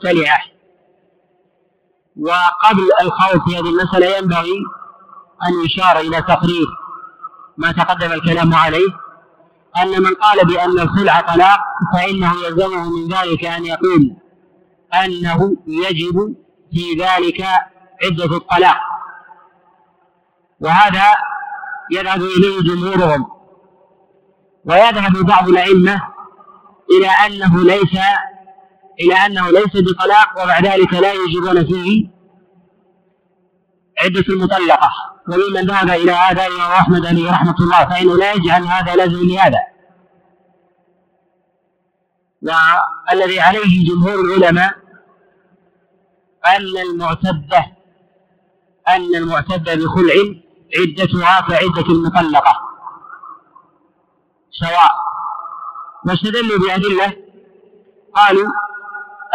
مختلعة وقبل الخوض في هذه المسألة ينبغي أن يشار إلى تقرير ما تقدم الكلام عليه. أن من قال بأن الخلع طلاق فإنه يلزمه من ذلك أن يقول أنه يجب في ذلك عدة الطلاق. وهذا يذهب إليه جمهورهم. ويذهب بعض الأئمة إلى أنه ليس إلى أنه ليس بطلاق ومع ذلك لا يجبون فيه عدة المطلقة وممن ذهب إلى هذا الإمام أحمد عليه رحمة الله فإنه لا يجعل هذا لازم لهذا. والذي عليه جمهور العلماء أن المعتدة أن المعتدة بخلع عدتها كعدة المطلقة سواء واستدلوا بأدلة قالوا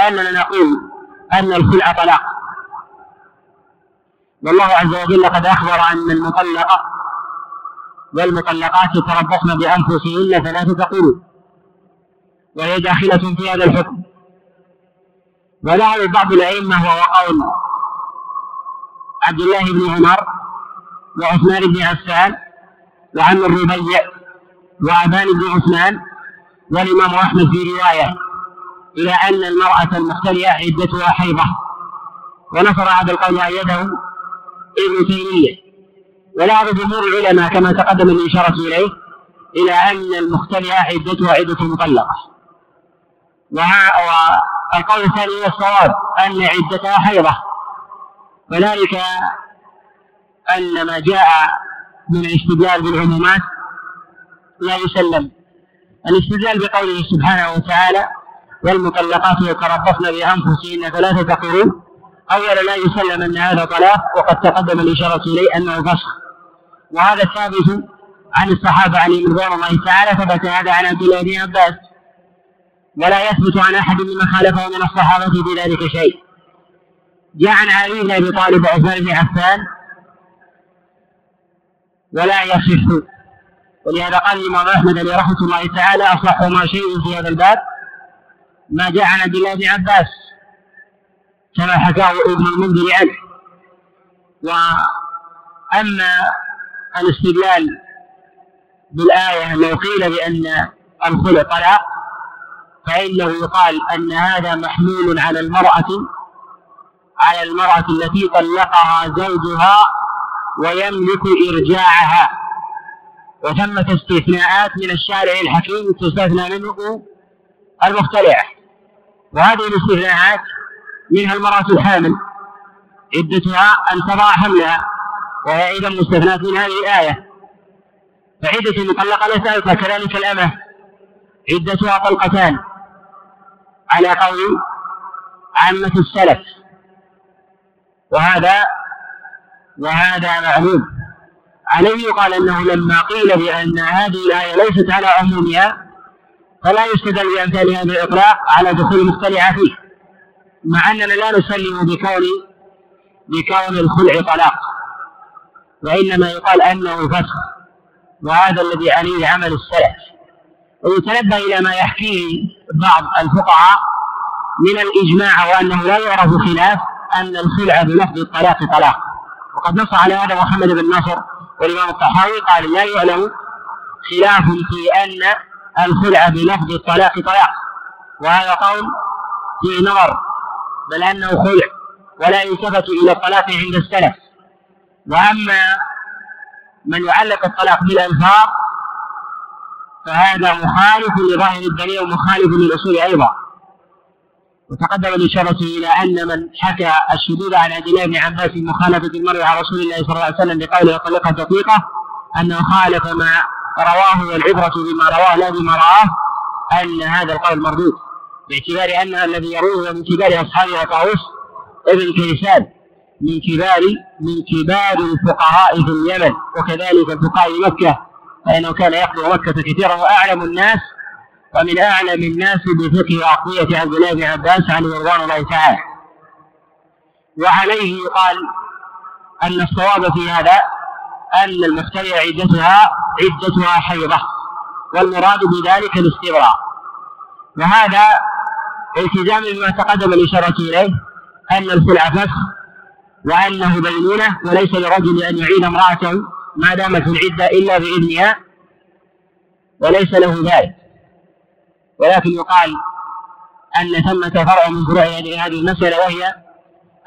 أننا نقول أن الخلع طلاق. والله عز وجل قد أخبر أن المطلقة والمطلقات يتربصن بأنفسهن ثلاثة قلوب وهي داخلة في هذا الحكم. وذهب بعض الأئمة وهو قول عبد الله بن عمر وعثمان بن عفان وعم الربيع وأبان بن عثمان والإمام أحمد في رواية. إلى أن المرأة المختلية عدتها حيضة. ونصر هذا القول أيده ابن تيمية. وذهب جمهور العلماء كما تقدم الإشارة إليه إلى أن المختلية عدتها عدة مطلقة. والقول الثاني الصواب أن عدتها حيضة. وذلك أن ما جاء من الاستدلال بالعمومات لا يسلم. الاستدلال بقوله سبحانه وتعالى والمطلقات يتربصن بأنفسهن ثلاثة قرون أولا لا يسلم أن هذا طلاق وقد تقدم الإشارة إليه أنه فسخ. وهذا ثابت عن الصحابة عليهم رضوان الله تعالى ثبت هذا عن عبد الله بن عباس. ولا يثبت عن أحد ممن خالفه من الصحابة بذلك شيء. جاء عن علي بن أبي طالب وعثمان بن عفان. ولا يصح. ولهذا قال الإمام أحمد عليه رحمة الله تعالى أصح ما شيء في هذا الباب. ما جاء عن عبد الله بن عباس كما حكاه ابن المنذر عنه. وأما الاستدلال بالآية لو قيل بأن الخلع طلاق فإنه يقال أن هذا محمول على المرأة على المرأة التي طلقها زوجها ويملك إرجاعها. وثمة استثناءات من الشارع الحكيم تستثنى منه المختلعة وهذه الاستثناءات منها المرأة الحامل. عدتها أن تضع حملها وهي أيضا مستثناة من هذه الآية. فعدة المطلقة ليس ألقى كذلك الأمة. عدتها طلقتان. على قول عامة السلف. وهذا وهذا معلوم. عليه يقال أنه لما قيل بأن هذه الآية ليست على عمومها فلا يستدل بامثال هذا الإطلاق على دخول المختلعه فيه مع أننا لا نسلم بكون بكون الخلع طلاق وإنما يقال أنه فسخ وهذا الذي عليه عمل السلف. ويتنبه إلى ما يحكيه بعض الفقهاء من الإجماع وأنه لا يعرف خلاف أن الخلع بلفظ الطلاق طلاق. وقد نص على هذا محمد بن نصر والإمام الطحاوي قال لا يعلم خلاف في أن الخلع بلفظ الطلاق طلاق؟ وهذا قول فيه نظر بل أنه خلع ولا يلتفت إلى الطلاق عند السلف. وأما من يعلق الطلاق بالالفاظ فهذا مخالف لظاهر الدليل ومخالف للأصول أيضا. وتقدم الإشارة إلى أن من حكى الشذوذ عن عبد الله بن عباس مخالفة المرء على رسول الله صلى الله عليه وسلم بقوله طلقها دقيقة أنه خالف ما رواه والعبرة بما رواه لا بما رآه أن هذا القول مردود باعتبار أن الذي يرويه من كبار أصحابه طاووس ابن كيسان من كبار من كبار الفقهاء في اليمن وكذلك الفقهاء مكة فإنه كان يقضي مكة كثيرا وأعلم الناس ومن أعلم الناس بفقه وعقلية عبد الله بن عباس عليه رضوان الله تعالى. وعليه يقال أن الصواب في هذا أن المخترع عدتها عدتها حيضة والمراد بذلك الاستبراء وهذا التزام بما تقدم الإشارة إليه أن الخلع فسخ وأنه بينونة وليس لرجل أن يعيد امرأته ما دامت في العدة إلا بإذنها وليس له ذلك. ولكن يقال أن ثمة فرع من فروع هذه المسألة وهي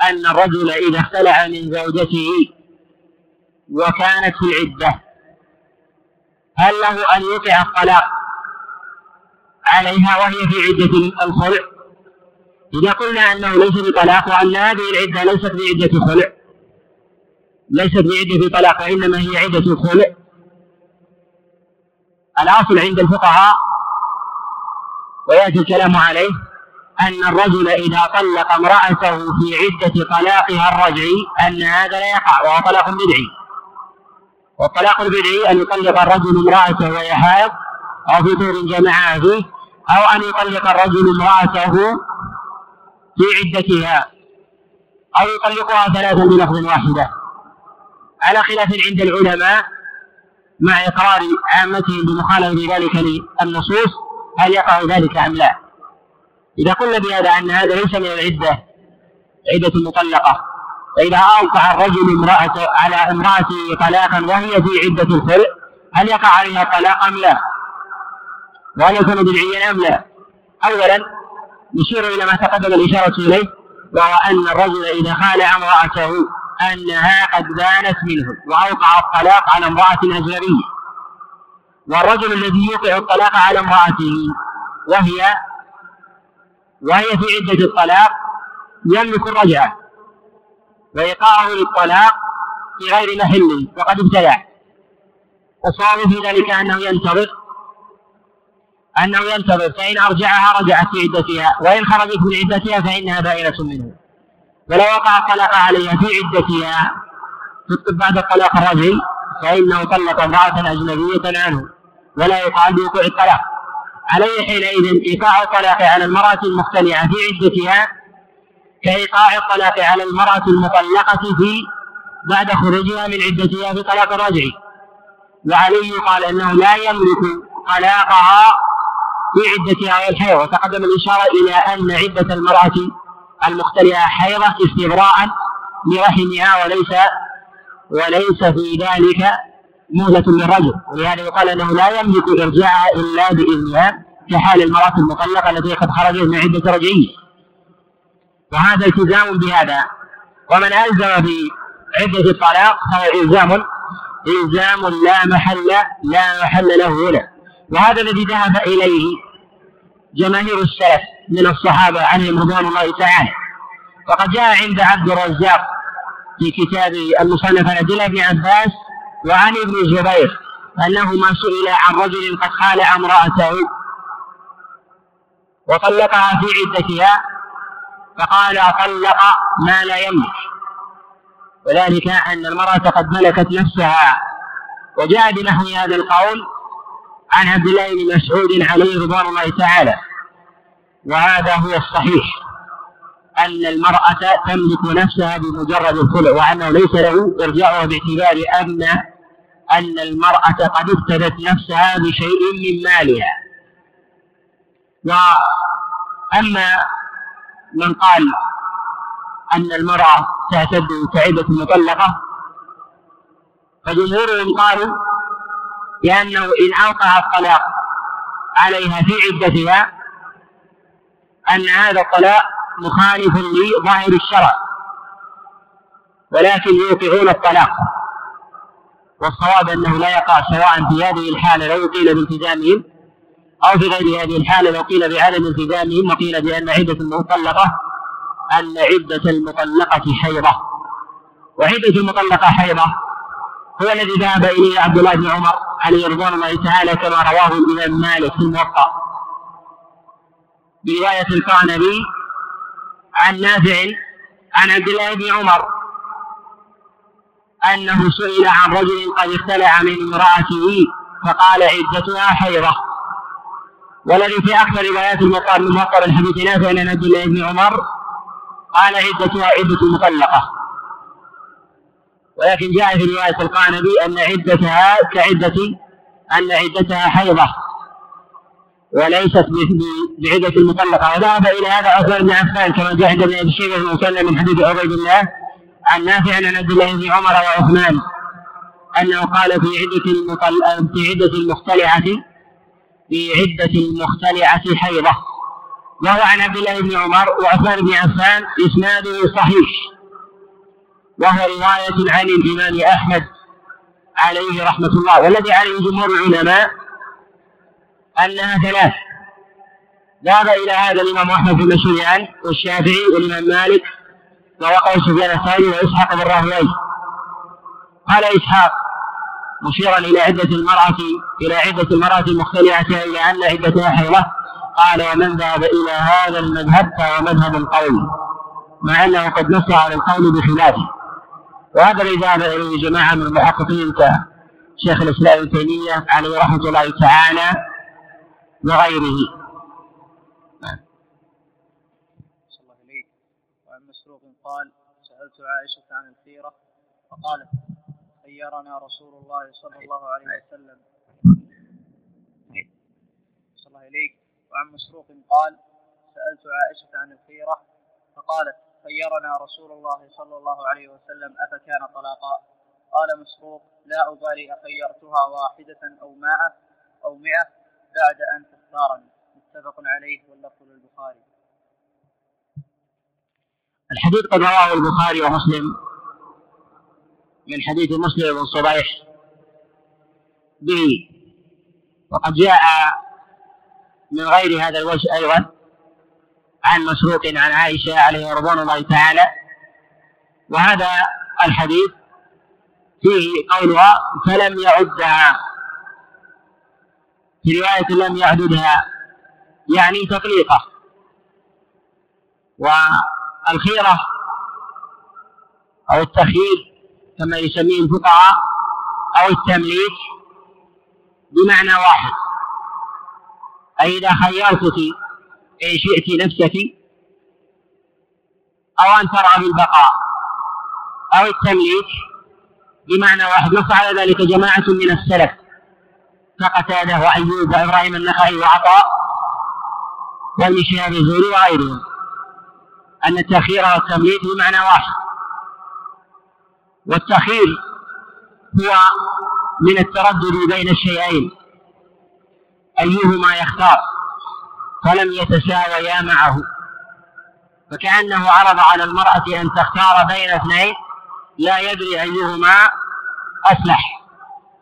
أن الرجل إذا اختلع من زوجته وكانت في العدة. هل له أن يوقع الطلاق عليها وهي في عدة الخلع؟ إذا قلنا أنه ليس بطلاق وأن هذه العدة ليست بعدة خلع ليست بعدة طلاق وإنما هي عدة خلع الأصل عند الفقهاء ويأتي الكلام عليه أن الرجل إذا طلق امرأته في عدة طلاقها الرجعي أن هذا لا يقع وهو طلاق بدعي. والطلاق البدعي أن يطلق الرجل امرأته وهي حائض أو في دور جمعها فيه أو أن يطلق الرجل امرأته في عدتها أو يطلقها ثلاثا بلفظ واحدة على خلاف عند العلماء مع إقرار عامتهم بمخالفة ذلك للنصوص هل يقع ذلك أم لا؟ إذا قلنا بهذا أن هذا ليس من العدة عدة مطلقة فإذا أوقع الرجل امرأة على امرأته طلاقا وهي في عدة الخلع هل يقع عليها الطلاق أم لا؟ وهل يكون بدعيا أم لا؟ أولا نشير إلى ما تقدم الإشارة إليه وهو أن الرجل إذا خالع امرأته أنها قد بانت منه وأوقع الطلاق على امرأة أجنبية والرجل الذي يوقع الطلاق على امرأته وهي وهي في عدة الطلاق يملك الرجعة وإيقاعه للطلاق في غير محله وقد ابتدع. الصواب في ذلك أنه ينتظر أنه ينتظر فإن أرجعها رجعت في عدتها وإن خرجت من عدتها فإنها بائنة منه. ولو وقع الطلاق عليها في عدتها بعد الطلاق الرجل فإنه طلق امرأة أجنبية عنه ولا يقال بوقوع الطلاق. عليه حينئذ إيقاع الطلاق على المرأة المختلعة في عدتها كإيقاع الطلاق على المرأة المطلقة في بعد خروجها من عدتها في طلاق الرجعي وعليه قال أنه لا يملك طلاقها في عدتها والحيض. وتقدم الإشارة إلى أن عدة المرأة المختلعة حيضة استبراء لرحمها وليس وليس في ذلك مهلة للرجل. ولهذا يقال أنه لا يملك إرجاعها إلا بإذنها كحال المرأة المطلقة التي قد خرجت من عدة رجعية وهذا التزام بهذا. ومن ألزم في عدة الطلاق فهو إلزام إلزام لا محل لا محل له هنا. وهذا الذي ذهب إليه جماهير السلف من الصحابة عليهم رضوان الله تعالى. وقد جاء عند عبد الرزاق في كتاب المصنف الله بن عباس وعن ابن الزبير أنهما سئل عن رجل قد خالع امرأته وطلقها في عدتها فقال طلق ما لا يملك. وذلك أن المرأة قد ملكت نفسها. وجاء بنحو هذا القول عن عبد الله بن مسعود عليه رضوان الله تعالى. وهذا هو الصحيح. أن المرأة تملك نفسها بمجرد الخلع وأنه ليس له إرجاعها باعتبار أن أن المرأة قد افتدت نفسها بشيء من مالها. وأما من قال أن المرأة تعتد كعدة مطلقة فجمهورهم قالوا بأنه إن أوقع الطلاق عليها في عدتها أن هذا الطلاق مخالف لظاهر الشرع ولكن يوقعون الطلاق والصواب أنه لا يقع سواء في هذه الحالة لو قيل بالتزامهم أو في غير هذه الحالة لو قيل بعدم التزامهم وقيل بأن عدة المطلقة أن عدة المطلقة حيضة. وعدة المطلقة حيضة هو الذي ذهب إليه عبد الله بن عمر عليه رضوان الله تعالى كما رواه الإمام مالك في الموطأ. برواية القعنبي عن نافع عن عبد الله بن عمر أنه سئل عن رجل قد اختلع من امرأته فقال عدتها حيضة. والذي في أكثر روايات المطار من مطر الحديث نافع عن عبد الله بن عمر. قال عدتها عدة مطلقة. ولكن جاء في رواية القانبي أن عدتها كعدة أن عدتها حيضة. وليست بعدة المطلقة وذهب إلى هذا عثمان بن عفان كما جاء عند ابن أبي شيبة في المسلم من حديث عبيد الله عن نافع عن عبد الله بن عمر وعثمان أنه قال في عدة المطل... في عدة المختلعة في عدة المختلعة حيضة. وهو عن عبد الله بن عمر وعثمان بن عفان إسناده صحيح. وهو رواية عن الإمام أحمد عليه رحمة الله. والذي عليه جمهور العلماء أنها ثلاث. ذهب إلى هذا الإمام أحمد في المشهوريان والشافعي والإمام مالك ووقع سفيان الثاني وإسحاق بن راهويه. قال إسحاق مشيرا إلى عدة المرأة إلى عدة المرأة المختلفة إلى أن عدتها حيضة قال ومن ذهب إلى هذا المذهب فهو مذهب القول مع أنه قد نص على القول بخلافه. وهذا الذي ذهب إليه جماعة من المحققين كشيخ الإسلام ابن تيمية عليه رحمة الله تعالى وغيره. قال سألت عائشة عن الخيرة فقالت خيرنا رسول الله صلى الله عليه وسلم. صلى الله إليك وعن مسروق قال سألت عائشة عن الخيرة فقالت خيرنا رسول الله صلى الله عليه وسلم أفكان طلاقا؟ قال مسروق لا أبالي أخيرتها واحدة أو مائة أو مئة بعد أن تختارني متفق عليه واللفظ للبخاري. الحديث قد رواه البخاري ومسلم. من حديث مسلم بن صبيح به. وقد جاء من غير هذا الوجه أيضا عن مسروق عن عائشة عليه رضوان الله تعالى. وهذا الحديث فيه قولها فلم يعدها في رواية لم يعددها يعني تطليقة. والخيرة أو التخيير كما يسميه الفقهاء أو التمليك بمعنى واحد. أي إذا خيرتك إن شئت نفسك أو أن ترى بالبقاء أو التمليك بمعنى واحد. نص على ذلك جماعة من السلف كقتادة وأيوب وإبراهيم النخعي وعطاء وابن الزهري وغيرهم أن التأخير والتمليك بمعنى واحد. والتأخير هو من التردد بين الشيئين. أيهما يختار؟ فلم يتساويا معه. فكأنه عرض على المرأة أن تختار بين اثنين لا يدري أيهما أصلح.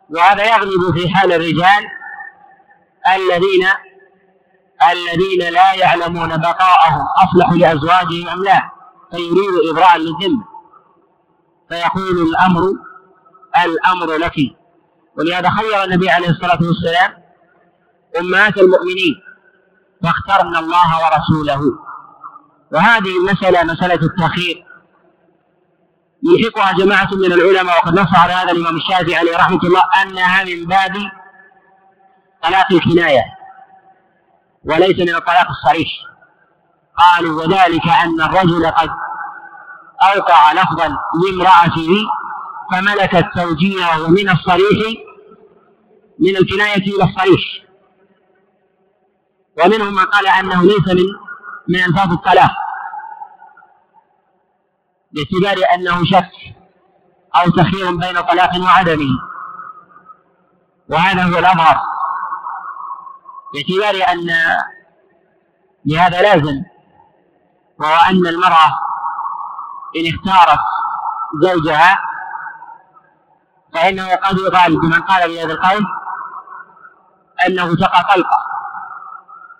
وهذا يغلب في حال الرجال الذين الذين لا يعلمون بقاءهم أصلح لأزواجهم أم لا. فيريد إبراء للذمة. فيقول الأمر الأمر لك. ولهذا خير النبي عليه الصلاة والسلام أمهات المؤمنين فاخترن الله ورسوله. وهذه المسألة مسألة التأخير. يلحقها جماعة من العلماء وقد نص على هذا الإمام الشافعي عليه رحمة الله أنها من باب طلاق الكناية وليس من الطلاق الصريح. قالوا وذلك أن الرجل قد أوقع لفظا لامرأته فملكت توجيهه من الصريح من الكناية إلى الصريح. ومنهم من قال أنه ليس من من ألفاظ الطلاق باعتبار أنه شك أو تخير بين طلاق وعدمه وهذا هو الأظهر باعتبار أن لهذا لازم وهو أن المرأة إن اختارت زوجها فإنه قد يقال بمن قال بهذا القول أنه تقى طلقة.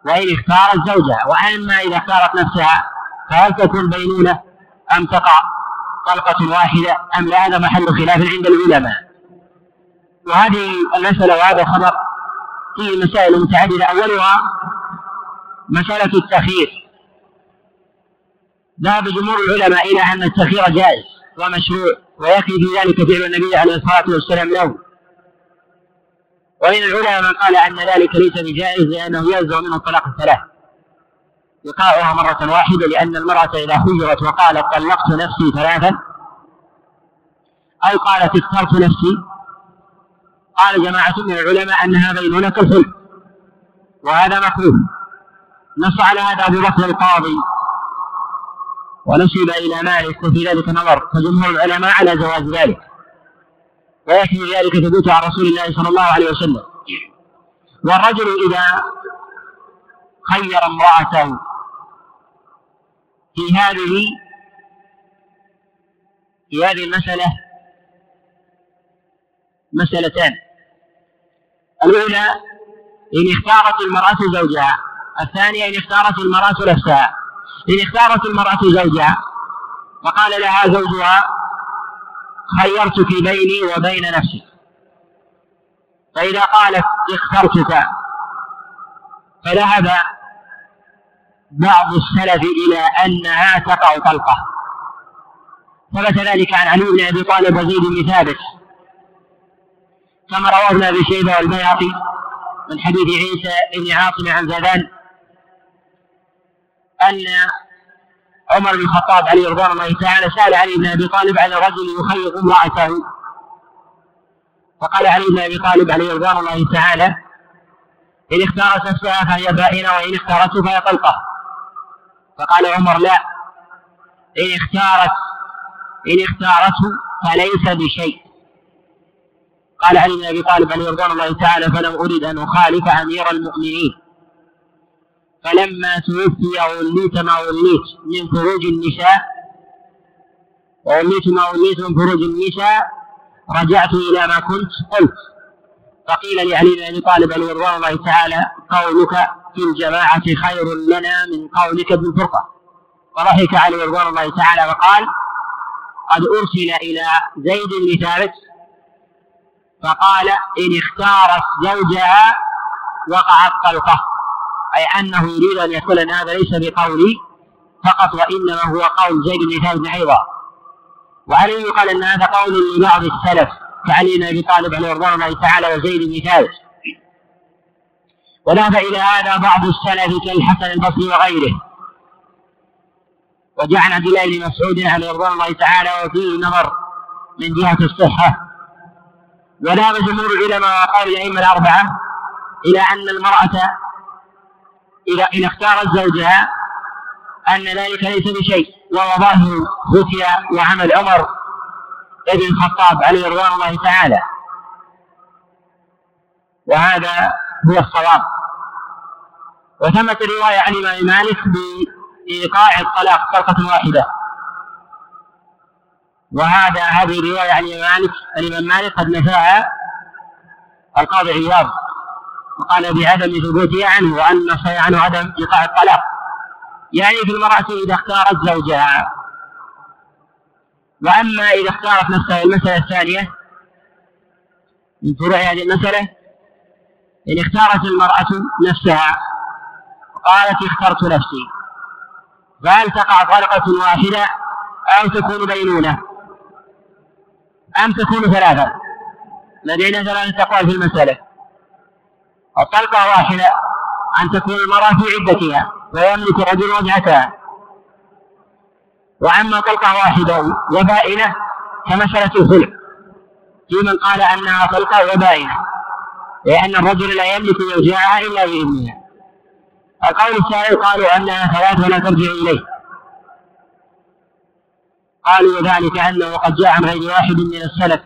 وإن اختارت زوجها وأما إذا اختارت نفسها فهل تكون بينونة أم تقع طلقة واحدة أم لا؟ هذا محل خلاف عند العلماء. وهذه المسألة وهذا الخبر فيه مسائل متعددة أولها مسألة التخيير. ذهب جمهور العلماء إلى أن التخيير جائز ومشروع ويكفي في ذلك فعل النبي عليه الصلاة والسلام له. ومن العلماء من قال أن ذلك ليس بجائز لأنه يلزم منه الطلاق الثلاث. إيقاعها مرة واحدة لأن المرأة إذا خيرت وقالت طلقت نفسي ثلاثا. أو قالت اخترت نفسي. قال جماعة من العلماء أنها بينونة كالحلم وهذا مكروه. نص على هذا أبو بكر القاضي. ونسب إلى مالك وفي ذلك نظر فجمهور العلماء على جواز ذلك. ويكفي ذلك ثبوت عن رسول الله صلى الله عليه وسلم. والرجل إذا خير امرأته في هذه في هذه المسألة مسألتان. الأولى إن اختارت المرأة زوجها. الثانية إن اختارت المرأة نفسها. إن اختارت المرأة زوجها. وقال لها زوجها خيرتك بيني وبين نفسي فإذا قالت اخترتك فذهب بعض السلف إلى أنها تقع طلقة ثبت ذلك عن علي بن أبي طالب وزيد بن ثابت. كما رواه ابن أبي شيبة والبيهقي من حديث عيسى بن عاصم عن زادان أن عمر بن الخطاب عليه رضوان الله تعالى سأل علي بن أبي طالب عن رجل يخيط امرأته. فقال علي بن أبي طالب عليه رضوان الله تعالى إن اختارت نفسها فهي بائنة وإن اختارته فهي طلقة. فقال عمر لا إن اختارت إن اختارته فليس بشيء. قال علي بن أبي طالب عليه رضوان الله تعالى فلم أرد أن أخالف أمير المؤمنين. فلما توفي وليت ما وليت من فروج النساء ووليت ما وليت من فروج النساء رجعت إلى ما كنت قلت فقيل لعلي بن أبي طالب عليه رضوان الله تعالى قولك في الجماعة خير لنا من قولك في الفرقة فضحك علي رضوان الله تعالى وقال قد أرسل إلى زيد بن ثابت فقال إن اختارت زوجها وقعت طلقة. أي أنه يريد أن يقول أن هذا ليس بقولي فقط وإنما هو قول زيد بن ثابت أيضا. وعليه يقال أن هذا قول لبعض السلف كعلي بن أبي طالب عليه رضوان الله تعالى وزيد بن ثابت؟ وذهب إلى هذا بعض السلف كالحسن البصري وغيره. وجاء عن عبد الله بن مسعود عليه رضوان الله تعالى وفيه نظر من جهة الصحة. وذهب جمهور العلماء وقال الأئمة الأربعة إلى أن المرأة إذا إن اختارت زوجها أن ذلك ليس بشيء. وهو ظاهر فتيا وعمل عمر بن الخطاب عليه رضوان الله تعالى. وهذا هو الصواب. وثمت رواية عن الإمام مالك بإيقاع الطلاق طلقة واحدة. وهذا هذه الرواية عن مالك. الإمام مالك قد نفاها القاضي عياض. وقال بعدم ثبوتها عنه وأن صحيح عنه عدم إيقاع الطلاق. يعني في المرأة إذا اختارت زوجها. وأما إذا اختارت نفسها المسألة الثانية من فروع هذه المسألة. إن اختارت المرأة نفسها وقالت اخترت نفسي. فهل تقع طلقة واحدة أو تكون بينونة؟ أم تكون ثلاثة؟ لدينا ثلاثة أقوال في المسألة. الطلقة واحدة أن تكون المرأة في عدتها ويملك رجل وجهتها وأما طلقة واحدة وبائنة كمسألة الخلع في من قال أنها طلقة وبائنة لأن الرجل لا يملك زوجها إلا بإذنها القول الثاني قالوا أنها ثلاث ولا ترجع إليه. قالوا وذلك أنه قد جاء عن غير واحد من السلف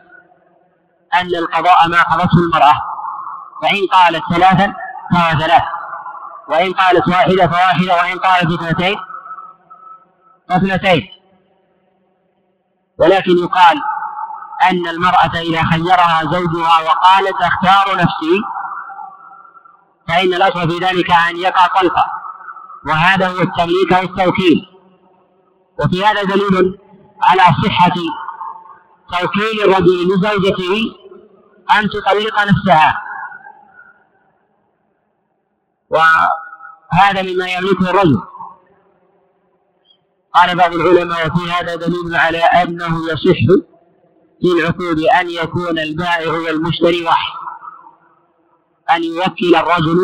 أن القضاء ما قضته المرأة. فإن قالت ثلاثا فهو ثلاث. وإن قالت واحدة فواحدة وإن قالت اثنتين فاثنتين. ولكن يقال أن المرأة إذا خيرها زوجها وقالت أختار نفسي فإن الأصل في ذلك أن يقع طلقة. وهذا هو التمليك أو التوكيل وفي هذا دليل على صحة توكيل الرجل لزوجته أن تطلق نفسها. وهذا مما يملكه الرجل. قال بعض العلماء وفي هذا دليل على أنه يصح في العقود أن يكون البائع والمشتري واحد. أن يوكل الرجل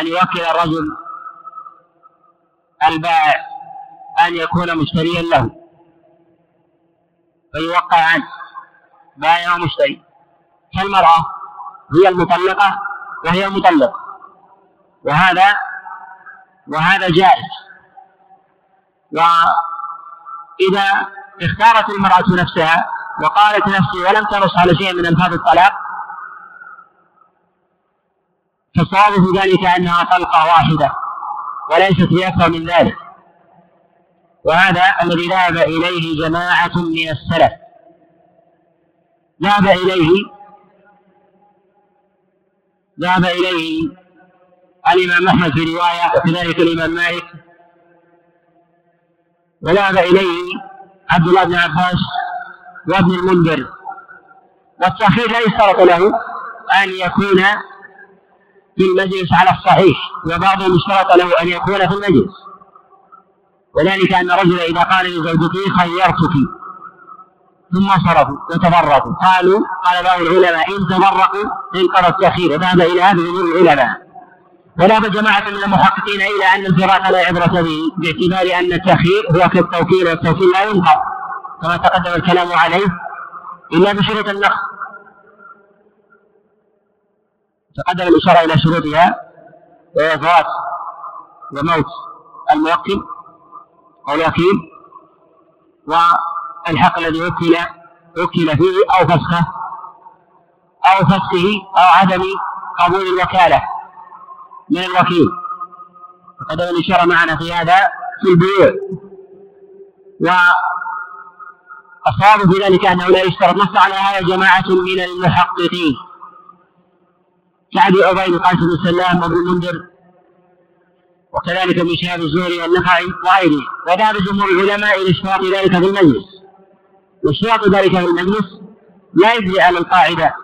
أن يوكل الرجل البائع أن يكون مشتريا له. فيوقع عنه بائع ومشتري. كالمرأة هي المطلقة وهي المطلق وهذا وهذا جائز. وإذا اختارت المرأة نفسها وقالت نفسي ولم تنص على شيء من ألفاظ الطلاق فالصواب في ذلك أنها طلقة واحدة وليست بأكثر من ذلك. وهذا الذي ذهب إليه جماعة من السلف. ذهب إليه ذهب إليه الإمام أحمد في رواية وكذلك الإمام مالك. وذهب إليه عبد الله بن عباس وابن المنذر. والتأخير لا يشترط له أن يكون في المجلس على الصحيح وبعضهم اشترط له أن يكون في المجلس. وذلك أن رجلا إذا قال لزوجته خيرتك. ثم صرفوا وتفرقوا قالوا قال بعض العلماء إن تفرقوا انقضى التأخير وذهب إلى هذا جمهور العلماء. وذهب جماعة من المحققين إلى أن الفراق لا عبرة به باعتبار أن التأخير هو كالتوكيل والتوكيل لا ينقض كما تقدم الكلام عليه إلا بشروط النقص. تقدم الإشارة إلى شروطها وهي فوات وموت الموكل أو الوكيل والحق الذي وكل وكل فيه أو فسخه أو فسخه أو عدم قبول الوكالة من الوكيل. تقدم الإشارة معنا في هذا في البيوع. والصواب في ذلك أنه لا يشترط نص على هذا جماعة من المحققين. كأبي عبيد قاسم بن سلام وابن المنذر وكذلك ابن شهاب الزهري والنخعي وغيره وذهب جمهور العلماء إلى إشتراط ذلك في المجلس. واشتراط ذلك في المجلس لا يجري على القاعدة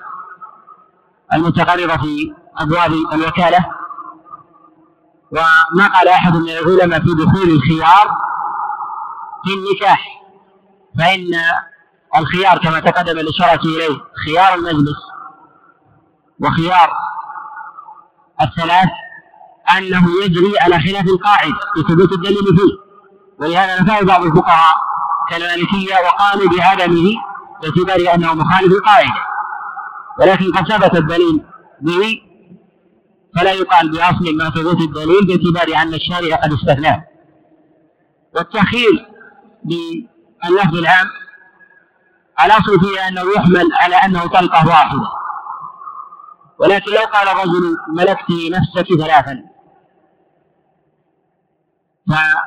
المتقرره في أبواب الوكالة. وما قال أحد من العلماء في دخول الخيار في النكاح فإن الخيار كما تقدم الإشارة إليه خيار المجلس وخيار الثلاث أنه يجري على خلاف القاعدة لثبوت الدليل فيه. ولهذا نفاه بعض الفقهاء كالمالكية وقالوا بعدمه باعتبار أنه مخالف القاعدة. ولكن قد ثبت الدليل به فلا يقال بأصل ما ثبوت الدليل باعتبار أن الشارع قد استثناه. والتأخير باللفظ العام الأصل فيه أنه يحمل على أنه طلقة واحدة. ولكن لو قال الرجل ملكت نفسك ثلاثا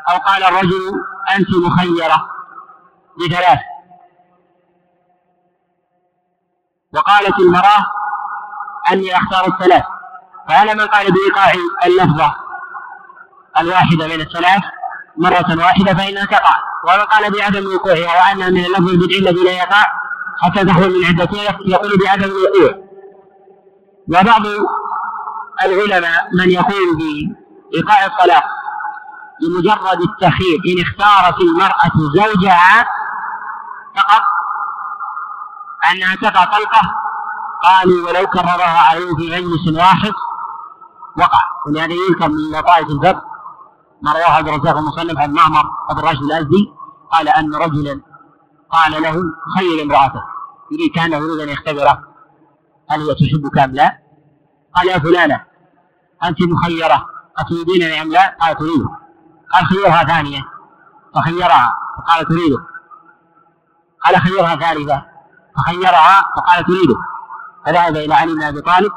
أو قال الرجل أنت مخيرة بثلاث وقالت المرأة أني أختار الثلاث. فهذا من قال بإيقاع اللفظة الواحدة من الثلاث مرة واحدة فإنها تقع. ومن قال بعدم وقوعها وأنها من اللفظ البدعي الذي لا يقع حتى تحول من عدتها يقول بعدم الوقوع. وبعض العلماء من يقول بإيقاع الطلاق بمجرد التخيير إن اختارت المرأة زوجها فقط أنها تقع طلقة قالوا ولو كررها عليه في مجلس واحد وقع ولهذا يذكر من لطائف الفقه ما رواه عبد الرزاق المصنف عن معمر ابو راشد الأزدي قال أن رجلا قال له خير امرأته يريد كأنه يريد أن يختبره هل هي تحبك أم لا؟ قال يا فلانة أنت مخيرة اتريدينني ام لا؟ قال تريده قال خيرها ثانية فخيرها فقال تريده قال خيرها ثالثة فخيرها فقال تريده فذهب إلى علي بن أبي طالب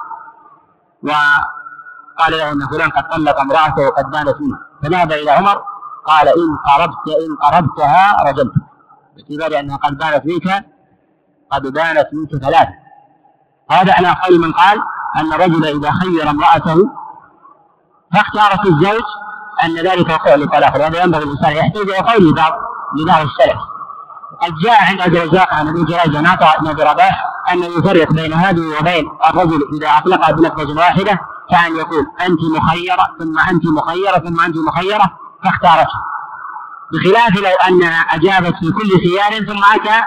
وقال له أن فلان قد طلق امرأته وقد بانت منه فذهب إلى عمر قال إن قربت إن قربتها رجمتك باعتبار أنها قد بانت منك قد بانت منك ثلاثة. هذا على قول من قال أن الرجل إذا خير امرأته فاختارت الزوج أن ذلك وقوع للطلاق وهذا ينبغي الإنسان يحتاج إلى قول بعض لبعض السلف. قد جاء عند عبد الرزاق عن ابي جريج عن عطاء بن ابي رباح انه يفرق بين هذه وبين الرجل إذا اطلقها بلفظه واحدة كان يقول أنت مخيرة ثم أنت مخيرة ثم أنت مخيرة فاختارته. بخلاف لو انها أجابت في كل خيار ثم أتى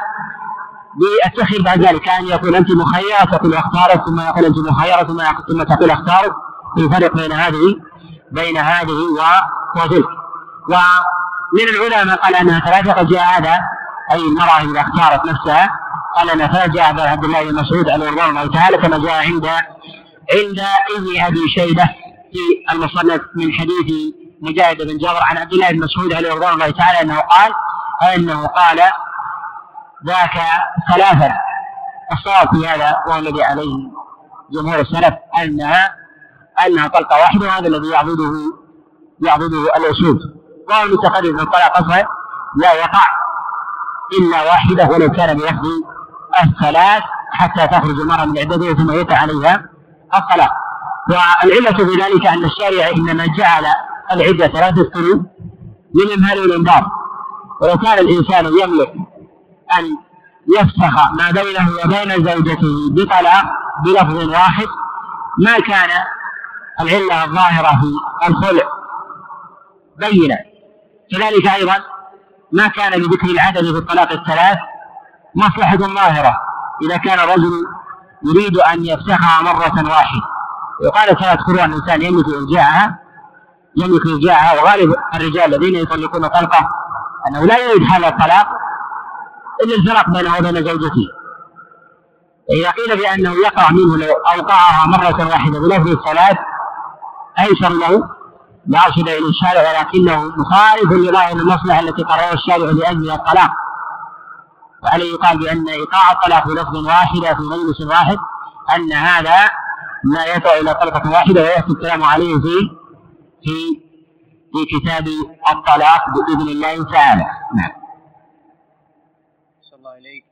بالتخير بعد ذلك كان يقول أنت مخيرة تقول اختارت ثم يقول أنت مخيرة ثم ثم تقول اختارت. يفرق بين هذه بين هذه وتلك ومن العلماء قال أنها ثلاثة قد جاء هذا أي المراه اذا أختارت نفسها قال انها ثلاثة جاء عبد الله بن مسعود عليه رضوان الله تعالى كما جاء عند عند ابن أبي شيبة في المصنف من حديث مجاهد بن جابر عن عبد الله بن مسعود عليه رضوان الله تعالى أنه قال أنه قال ذاك ثلاثا الصواب في هذا وهو الذي عليه جمهور السلف أنها أنها طلقة واحدة وهذا الذي يعبده يعبده الأسود. وهو المتقدم من طلاق أصغر لا يقع إلا واحدة ولو كان بلفظ الثلاث حتى تخرج المرأة من عدتها ثم يتى عليها الطلاق. والعلة في ذلك أن الشارع إنما جعل العدة ثلاثة قلوب للإمهال والإنذار. ولو كان الإنسان يملك أن يفسخ ما بينه وبين زوجته بطلاق بلفظ واحد ما كان العلة الظاهرة في الخلع. بينة. كذلك أيضا ما كان لذكر العدد في الطلاق الثلاث مصلحة ظاهرة. إذا كان الرجل يريد أن يفسخها مرة واحدة. وقال ثلاث قروء الإنسان يملك إرجاعها يملك إرجاعها وغالب الرجال الذين يطلقون طلقة أنه لا يريد حال الطلاق إلا الفرق بينه وبين زوجته. إذا قيل بأنه يقع منه لو أوقعها مرة واحدة بلفظ الصلاة أيسر له؟ لا أرشد إلى الشارع ولكنه مخالف لظاهر المصلحة التي قررها الشارع لأجلها الطلاق. وعليه يقال بأن إيقاع الطلاق بلفظ واحدة في مجلس واحد؟ أن هذا ما يدعو إلى طلقة واحدة ويأتي الكلام عليه في في في كتاب الطلاق بإذن الله تعالى. نعم. الله إليك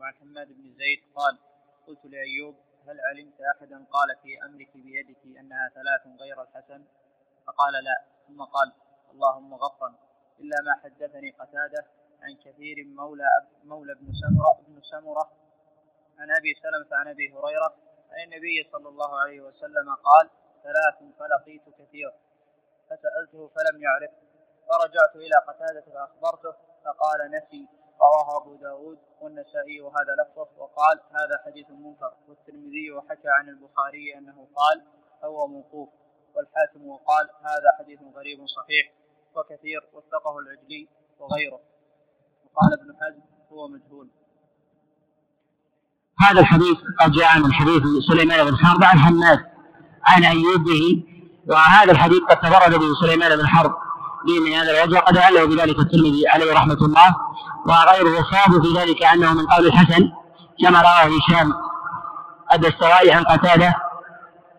وعن حماد بن زيد قال قلت لأيوب هل علمت أحدا قال في أمرك بيدك أنها ثلاث غير الحسن؟ فقال لا ثم قال اللهم غفرا. إلا ما حدثني قتادة عن كثير مولى مولى بن سمرة بن سمرة عن أبي سلمة عن أبي هريرة عن النبي صلى الله عليه وسلم قال ثلاث فلقيت كثير فسألته فلم يعرف. فرجعت إلى قتادة فأخبرته فقال نسي. رواه أبو داود والنسائي وهذا لفظه وقال هذا حديث منكر. والترمذي وحكى عن البخاري أنه قال هو موقوف. والحاكم وقال هذا حديث غريب صحيح وكثير وثقه العجلي وغيره. وقال ابن حزم هو مجهول. هذا الحديث قد جاء من حديث سليمان بن حرب عن حماد عن أيوب به وهذا الحديث قد تفرد به سليمان بن حرب به من هذا الوجه وقد علّه بذلك الترمذي عليه رحمة الله وغيره الصواب في ذلك أنه من قول الحسن كما رواه هشام الدستوائي عن قتادة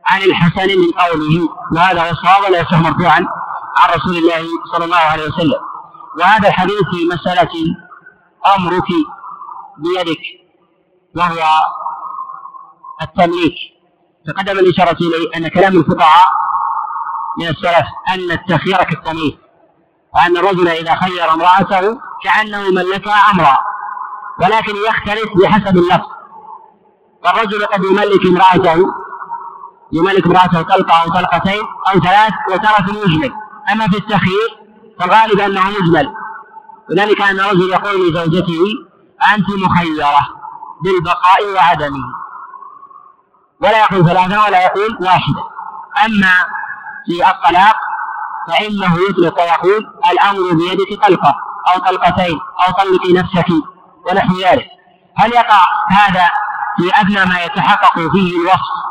عن الحسن من قوله وهذا هو الصواب ولا يصح مرفوعا عن رسول الله صلى الله عليه وسلم. وهذا الحديث في مسألة أمرك بيدك وهو التمليك. تقدم الإشارة إليه أن كلام الفقهاء من السلف أن التخيير كالتمليك وأن الرجل إذا خير امرأته كأنه ملكها أمرا ولكن يختلف بحسب اللفظ. فالرجل قد يملك امرأته يملك امرأته طلقة أو طلقتين أو ثلاث وترك المجمل. أما في التخيير فالغالب أنه مجمل. لذلك أن الرجل يقول لزوجته أنت مخيرة بالبقاء وعدمه. ولا يقول ثلاثة ولا يقول واحدة. أما في الطلاق فإنه يطلق ويقول الأمر بيدك طلقة أو طلقتين أو طلقي نفسك ونحو ذلك هل يقع هذا في أدنى ما يتحقق فيه الوصف؟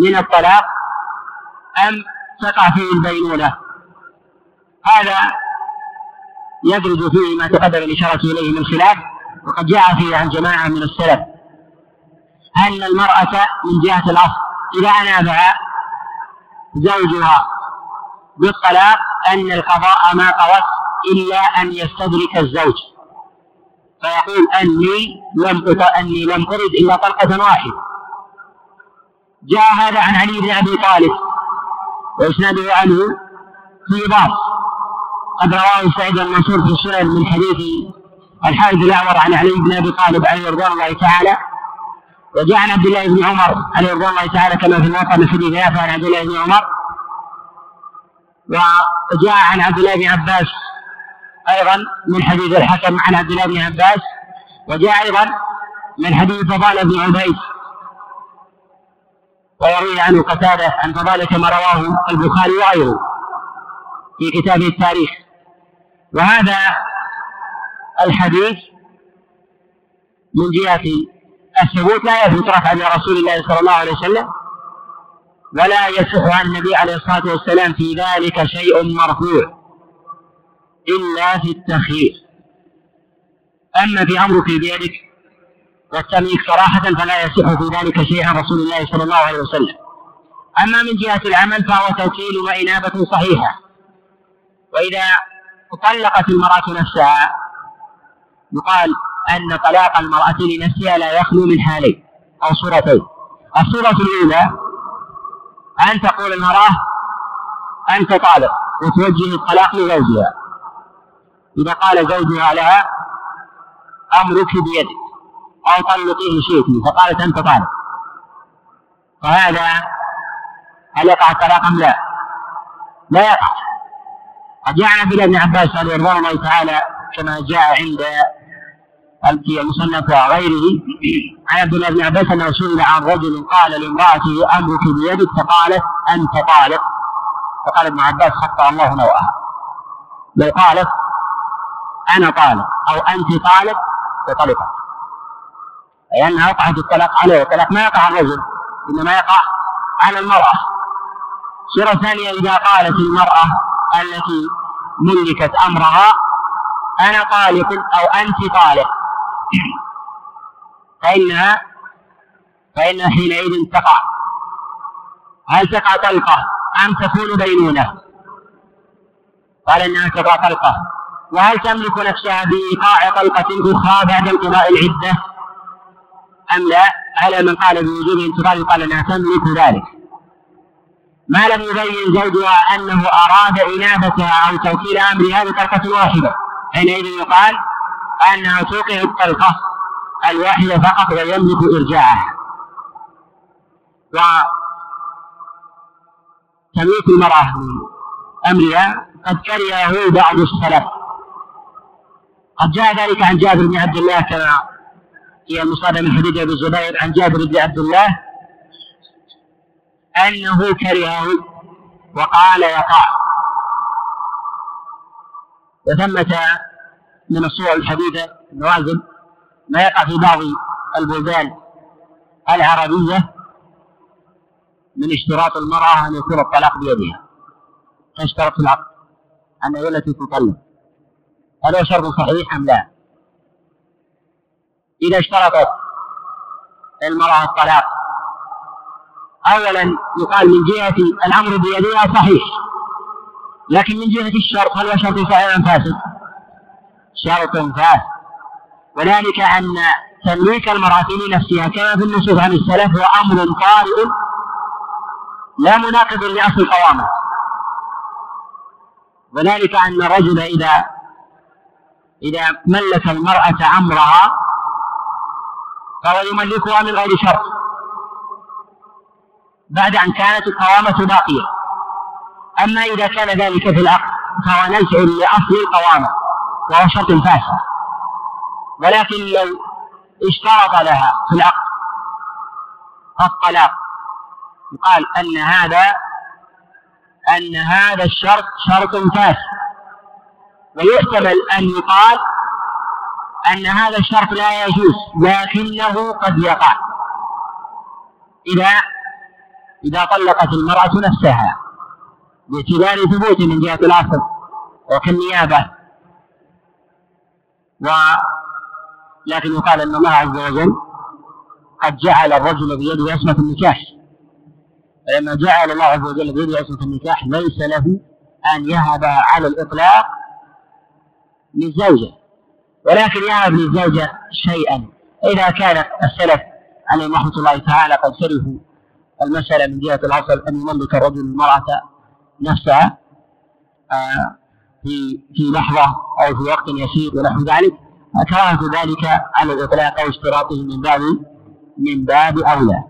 من الطلاق أم تقع فيه البينونة؟ هذا يدرج فيه ما تقدم الإشارة إليه من خلاف وقد جاء فيه عن جماعة من السلف أن المرأة من جهة الأصل إذا أنابها زوجها بالطلاق أن القضاء ما قضت إلا أن يستدرك الزوج. فيقول أني لم أني لم أرد إلا طلقة واحدة. جاء هذا عن علي بن أبي طالب. وإسناده عنه في ضعف قد رواه سعيد المنصور في السنن من حديث الحارث الأعور عن علي بن أبي طالب عليه رضوان الله تعالى. وجاء عن عبد الله بن عمر عليه رضوان الله تعالى كما في الموقع من حديث يافع عن عبد الله بن عمر. وجاء عن عبد الله بن عباس أيضا من حديث الحكم عن عبد الله بن عباس. وجاء أيضا من حديث فضالة بن عبيد. ويروي عنه قتادة عن فضالة كما رواه البخاري وغيره في كتابه التاريخ. وهذا الحديث من جهة الثبوت لا يثبت رفعا رسول الله صلى الله عليه وسلم ولا يصح عن النبي عليه الصلاة والسلام في ذلك شيء مرفوع إلا في التخيير. أما في أمرك بيدك والتمليك صراحة فلا يصح في ذلك شيء عن رسول الله صلى الله عليه وسلم. أما من جهة العمل فهو توكيل وإنابة صحيحة. وإذا طلقت المرأة نفسها يقال أن طلاق المرأة لنفسها لا يخلو من حالين أو صورتين. الصورة الأولى أن تقول المرأة أنت طالق وتوجه الطلاق لزوجها. إذا قال زوجها لها أمرك بيدك. أو طلقيه شئتي فقالت أنت طالق فهذا هل يقع الطلاق أم لا؟ لا يقع. قد جاء عن ابن عباس رضي الله تعالى كما جاء عند في المصنف وغيره. عن عبد الله بن عباس أنه سئل عن رجل قال لامرأته أمرك بيدك؟ فقالت انت طالق فقال ابن عباس خطأ الله نوأها لو قالت أنا طالق أو أنت طالق فطلقت. اي انها وقعت الطلاق عليه والطلاق ما يقع على الرجل إنما يقع على المرأة. صورة ثانية إذا قالت المرأة التي ملكت أمرها أنا طالق أو أنت طالق. فإنها فإنها حينئذ تقع. هل تقع طلقة؟ أم تكون بينونة؟ قال إنها تقع طلقة. وهل تملك نفسها بإيقاع طلقة أخرى بعد انقضاء العدة؟ أم لا؟ على من قال بوجوب انتقال قال أنها تملك ذلك. ما لم يبين زوجها أنه أراد إنابتها أو توكيل أمرها بطلقة واحدة حينئذ يقال أنها توقع الطلقة الواحدة فقط ويملك إرجاعها. وتمليك المرأة من أمرها قد كرهه بعض السلف. قد جاء ذلك عن جابر بن عبد الله كما في المصادم من حديث أبي الزبير عن جابر بن عبد الله أنه كرهه وقال يقع. وثمة من الصور الحديثة النوازل ما يقع في بعض البلدان العربية من اشتراط المرأة أن يكون الطلاق بيدها. تشترط في العقد أن هي التي تطلق هل هو شرط صحيح أم لا؟ إذا اشترطت المرأة الطلاق. أولا يقال من جهة الأمر بيدها صحيح لكن من جهة الشرط هل هو شرط صحيح أم فاسد؟ شرط فاسد. وذلك أن تمليك المرأة لنفسها كما في النصوص عن السلف هو أمر طارئ لا مناقض لأصل القوامة. وذلك أن الرجل إذا إذا ملك المرأة أمرها فهو يملكها من غير شرط بعد أن كانت القوامة باقية. أما إذا كان ذلك في العقد فهو نزع لأصل القوامة وهو شرط فاسد. ولكن لو اشترط لها في العقد الطلاق يقال أن هذا أن هذا الشرط شرط فاسد. ويحتمل أن يقال أن هذا الشرط لا يجوز لكنه قد يقع. إذا إذا طلقت المرأة نفسها باعتبار ثبوت من جهة الأصل وكالنيابة. و لكن يقال أن الله عز وجل قد جعل الرجل بيده عصمة النكاح. فلما جعل الله عز وجل بيده عصمة النكاح ليس له أن يهب على الإطلاق للزوجة ولكن يهب للزوجة شيئا. إذا كان السلف عليهم رحمة الله تعالى قد شرفوا المسألة من جهة الأصل أن يملك الرجل المرأة نفسها آه، في في لحظة أو في وقت يسير ونحو ذلك كراهة ذلك على الإطلاق أو اشتراطه من باب من باب أولى.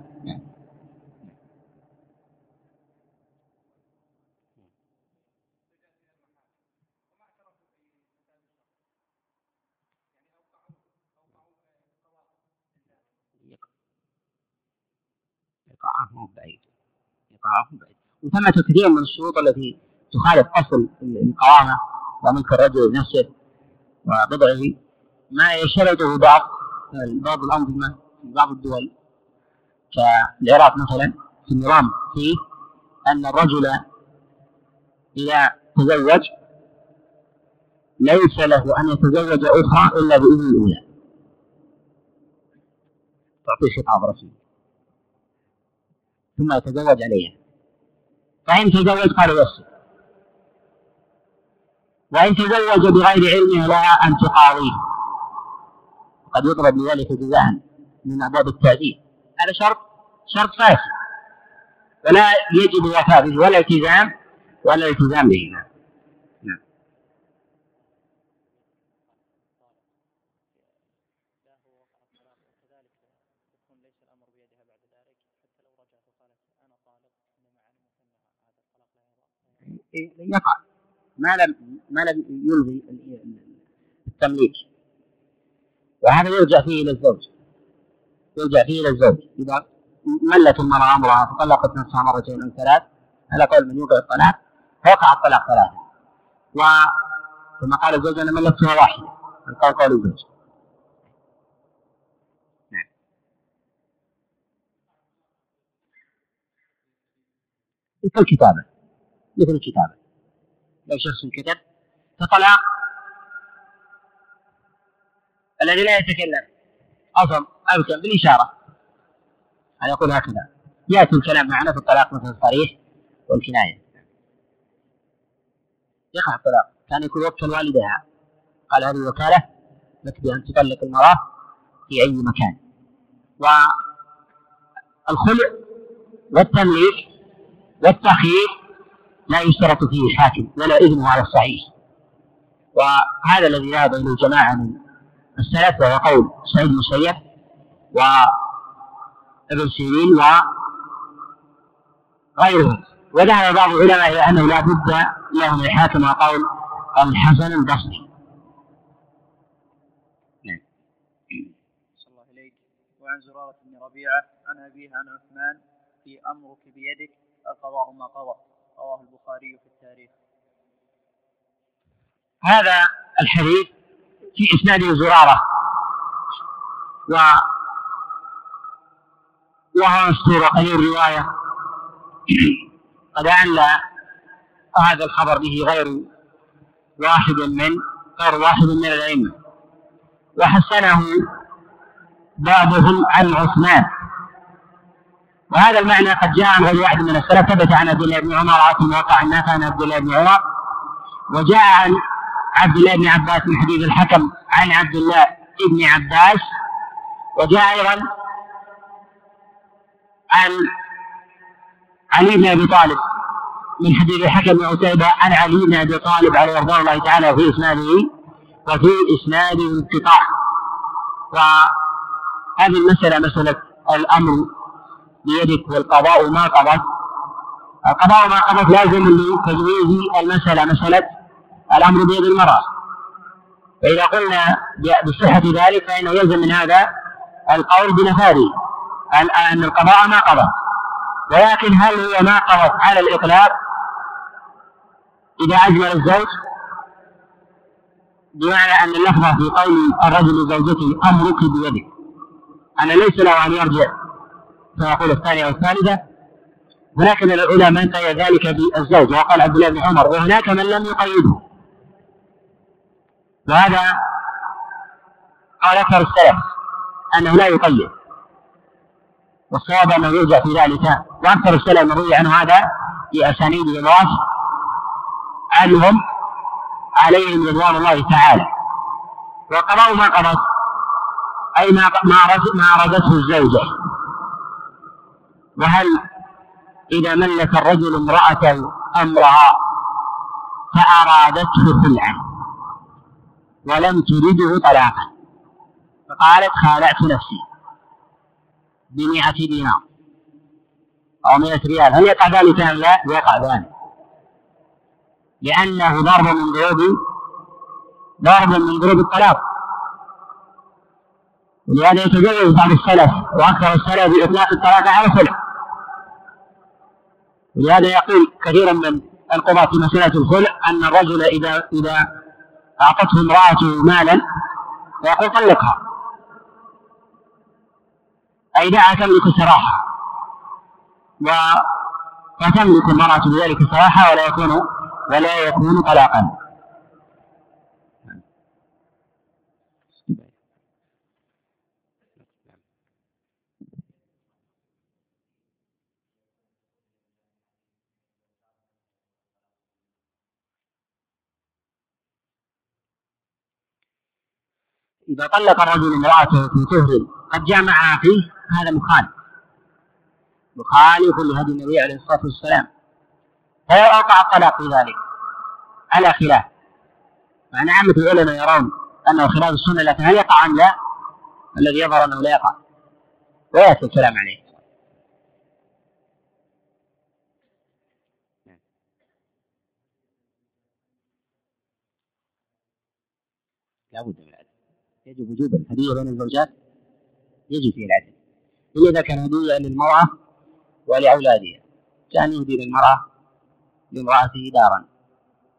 إيقاعه بعيد إيقاعه بعيد وثمة كثير من الشروط التي تخالف أصل القوامة وملك الرجل نفسه وبضعه ما يشترطه بعض بعض الأنظمة في بعض الدول كالعراق مثلا. في النظام فيه أن الرجل إذا تزوج ليس له أن يتزوج أخرى إلا بإذن الأولى. تعطيه خطاب رسمي ثم يتزوج عليها. فإن تزوج قال يسر وإن تزوج بغير علمه لها أن تقاضيه. قد يضرب لذلك جزاء من أبواب التأديب. هذا شرط شرط فاسد. فلا يجب الوفاء به ولا التزام ولا التزام به. يقع. ما لم ما لم يلغي التمليك وهذا يرجع فيه إلى الزوج. يرجع فيه إلى الزوج. إذا ملت المرأة امرها فطلقت نفسها مرتين أو ثلاث على قول من يوقع الطلاق فوقع الطلاق ثلاثة. وكما قال الزوج أنا ملكتها واحدة. القول قول الزوج. نعم. الكتابة مثل الكتابة لو شخص كتب فطلاق الذي لا يتكلم. أصم أبكم بالإشارة. أن يقول هكذا. يأتي الكلام معنا في الطلاق مثل الصريح والكناية. يقع الطلاق. كان يكون وكل والدها. قال هذه وكالة لك بأن تطلق المرأة في أي مكان. والخلع والتمليك والتخيير لا يشترط فيه حاكم ولا إذنه على الصحيح. وهذا الذي ذهب إليه جماعة من السلف وهو قول سعيد المسيب وابن سيرين وغيرهم. وذهب بعض العلماء إلى أنه لا بد له من الحاكم وقول الحسن البصري. وعن زرارة بن ربيعة عن أبيه عن عثمان في أمرك بيدك القضاء ما قضى. رواه البخاري في التاريخ. هذا الحديث في إسناده زرارة. و وهو مستور قليل الرواية أعل هذا الخبر به غير واحد من غير واحد من الأئمة. وحسنه بعضهم عن عثمان. وهذا المعنى قد جاء عن غير واحد من السلف. ثبت عن عبد الله بن عمر في موقع الناس عن عبد الله بن عمر. وجاء عن عبد الله بن عباس من حديث الحكم عن عبد الله بن عباس. وجاء أيضا عن علي بن أبي طالب من حديث الحكم بن عتيبة عن علي بن أبي طالب عليه رضوان الله تعالى في إسناده وفي إسناده انقطاع. وهذه المسألة مسألة الأمر بيدك والقضاء ما قضت. القضاء ما قضت لازم لتجويز المسألة مسألة الأمر بيد المرأة. فإذا قلنا بصحة ذلك فإنه يلزم من هذا القول بنفاذه أن القضاء ما قضى. ولكن هل هو ما قضت على الإطلاق؟ إذا أجمل الزوج بمعنى أن اللفظة في قول الرجل لزوجته أمرك بيدك. أن ليس له أن يرجع. فيقول الثانية والثالثة. هناك من العلماء من قيد ذلك بالزوج وقال عبد الله بن عمر وهناك من لم يقيده. وهذا قال أكثر السلف أنه لا يقيد. والصواب أنه يرجع في ذلك وأكثر السلف من روي عنه هذا في أسانيد الواس عنهم عليهم رضوان الله تعالى. وقضوا ما قضت أي ما ما أرادته الزوجة. وهل إذا ملك الرجل امرأته أمرها فأرادته خلعا ولم ترده طلاقا؟ فقالت خالعت نفسي بمئة دينار أو مئة ريال. هل يقع ذلك أم لا؟ يقع ذلك. لأنه ضرب من ضروب ضرب من ضروب الطلاق. ولهذا يتجوز بعض السلف وأكثر السلف بإطلاق الطلاق على الخلع ولهذا يقول كثيرا من القضاة في مسألة الخلع أن الرجل إذا إذا أعطته امرأته مالا فيقول طلقها. أي دعها تملك سراحها فتملك المرأة بذلك سراحة ولا يكون ولا يكون طلاقا. إذا طلق الرجل امرأته في طهر قد جامعها فيه هذا مخالف. مخالف لهدي النبي عليه الصلاة والسلام. فلو أوقع الطلاق في ذلك على خلاف. فأنا عامة العلماء يرون أنه خلاف السنة لكن هل يقع أم لا؟ الذي يظهر أنه لا يقع. ويأتي الكلام عليه. لا بد من يجب وجوبا الهدية بين الزوجات يجب فيه العدل. إلا إذا كان هدية للمرأة ولأولادها. كان يهدي للمرأة لامرأته دارا.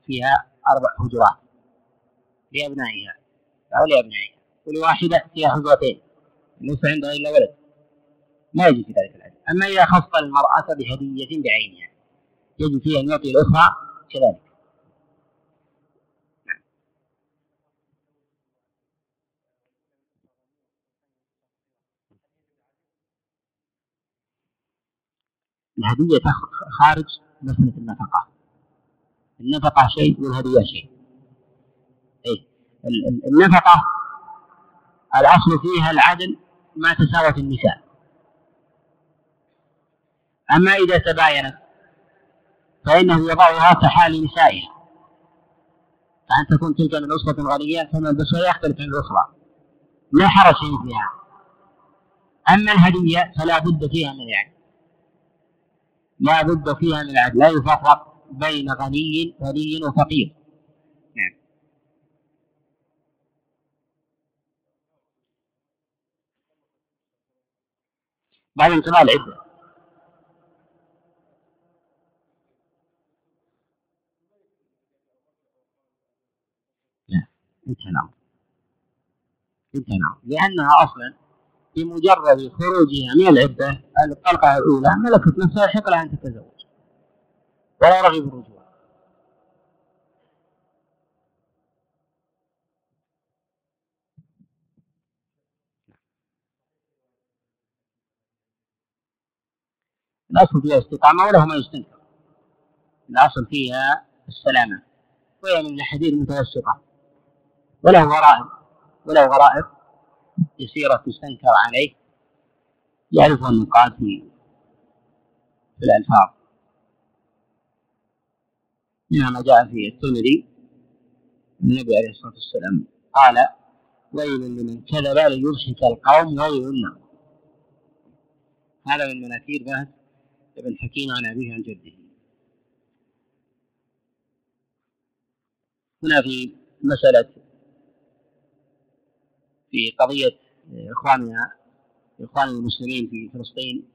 فيها أربع حجرات. لأبنائها. أو لأبنائها. ولواحدة فيها حجرتين. ليس عندها إلا ولد. ما يجوز في ذلك العدل. أما إذا خص المرأة بهدية بعينها يجب فيها أن يعطي الأخرى كذلك. الهدية خارج مسألة النفقة. النفقة شيء والهدية شيء. أي النفقة الأصل فيها العدل ما تساوت النساء. أما إذا تباينت فإنه يضعها كحال نسائها. فأن تكون تلك من أسرة غنية فمن بسوى يختلف عن الأخرى. لا حرج فيها. أما الهدية فلا بد فيها من العدل. لا بد فيها من العدل. لا يفرق بين غني غني وفقير. نعم. بعد انقضاء العدة. انتهى الأمر انتهى الأمر لأنها أصلا بمجرد خروجها من العدة الطلقة الأولى ملكت نفسها يحق لها أن تتزوج. ولا رغب الرجوع. الأصل فيها استقامة وله ما يستنكر الأصل فيها السلامة. وهي من الأحاديث المتوسطة. وله غرائب وله غرائب. يسيرة تستنكر عليه يعرف النقاط في في الألفاظ. منها ما جاء في الترمذي النبي عليه الصلاة والسلام قال ويل لمن كذب ليضحك القوم ويل هذا من مناكير بهز ابن حكيم عن أبيه عن جده. هنا في مسألة في قضية إخواننا إخوان المسلمين في فلسطين.